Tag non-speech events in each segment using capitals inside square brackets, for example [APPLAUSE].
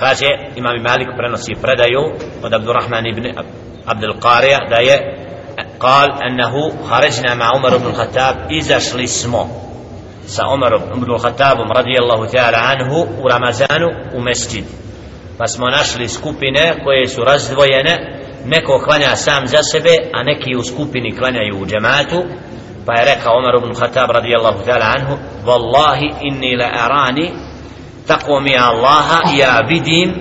kaže imam Malik prenosi predaju od Abdurrahman ibn Abdul Qarija da je قال أنه خرجنا مع عمر بن الخطاب إذا شلي اسمه sa Omarom ibn Khattabom radijallahu ta'ala anhu u Ramazanu u mesčid pa smo našli skupine koje su razdvojene neko klanja sam za sebe a neki u skupini klanjaju u džematu pa je rekao Omar ibn Khattab radijallahu ta'ala anhu Wallahi inni la arani tako mi Allaha ja vidim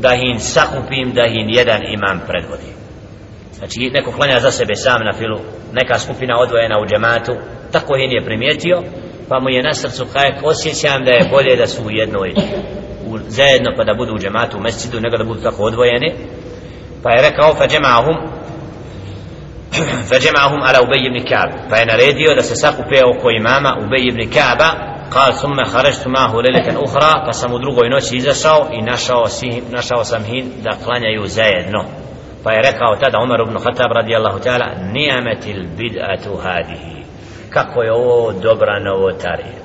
da hin sakupim da hin jedan imam predvodi. Znači neko klanja za sebe sam na filu neka skupina odvojena u džematu tako hin je primijetio pa mu je na srcu kajak osjećam da je bolje da su u jednoj u, zajedno pa da budu u džematu u mescidu nego da budu tako odvojeni. Pa je rekao fa džemahum [CLEARS THROAT] fa džemahum ala Ubej ibn Kaab pa je naredio da se sakupe oko imama Ubej ibn Ka'ba قال ثم خرجت معه ليلة أخرى فسم drugoj noći izašao i našao, si, našao sam hin da klanjaju zajedno pa je rekao tada Umar ibn Khattab radijallahu ta'ala nijametil bid'atu hadihi kako je ovo dobra novotarija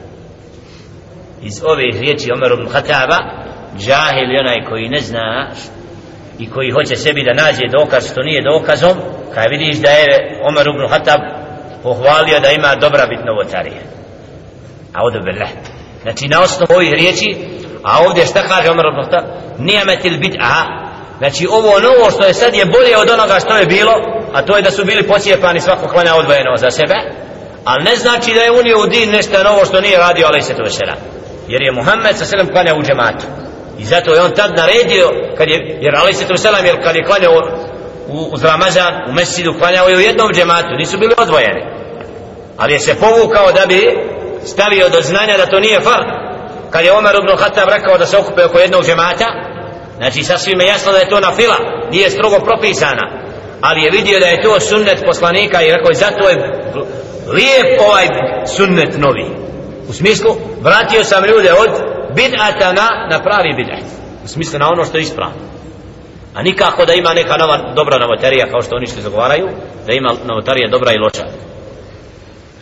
iz ove riječi Umar ibn Khattaba džahil onaj koji ne zna i koji hoće sebi da nađe dokaz što nije dokazom kada vidiš da je Omer ibn Khattab pohvalio da ima dobra bit novotarija a ovdje billah znači na osnovu ovih riječi a ovdje šta kaže Omer ibn Khattab? Nijametil bit aha znači ovo novo što je sad je bolje od onoga što je bilo a to je da su bili pocijepani svako klanja odvojeno za sebe ali ne znači da je unio u din nešto novo što nije radio ali se to vesela. Jer je Muhammed sa selem klanja u džematu. I zato je on tad naredio, kad je, jer Ali se selam, jer kad je klanjao u, uz Ramazan, u mesidu, klanjao je u jednom džematu, nisu bili odvojeni. Ali je se povukao da bi stavio do znanja da to nije fard. Kad je Omer ibn Khattab rekao da se okupe oko jednog džemata, znači sasvim je jasno da je to na fila, nije strogo propisana. Ali je vidio da je to sunnet poslanika i rekao je zato je lijep ovaj sunnet novi. U smislu, vratio sam ljude od bid'ata na, na pravi bid'at u smislu na ono što je ispravno a nikako da ima neka nova dobra novotarija kao što oni što zagovaraju da ima novotarija dobra i loša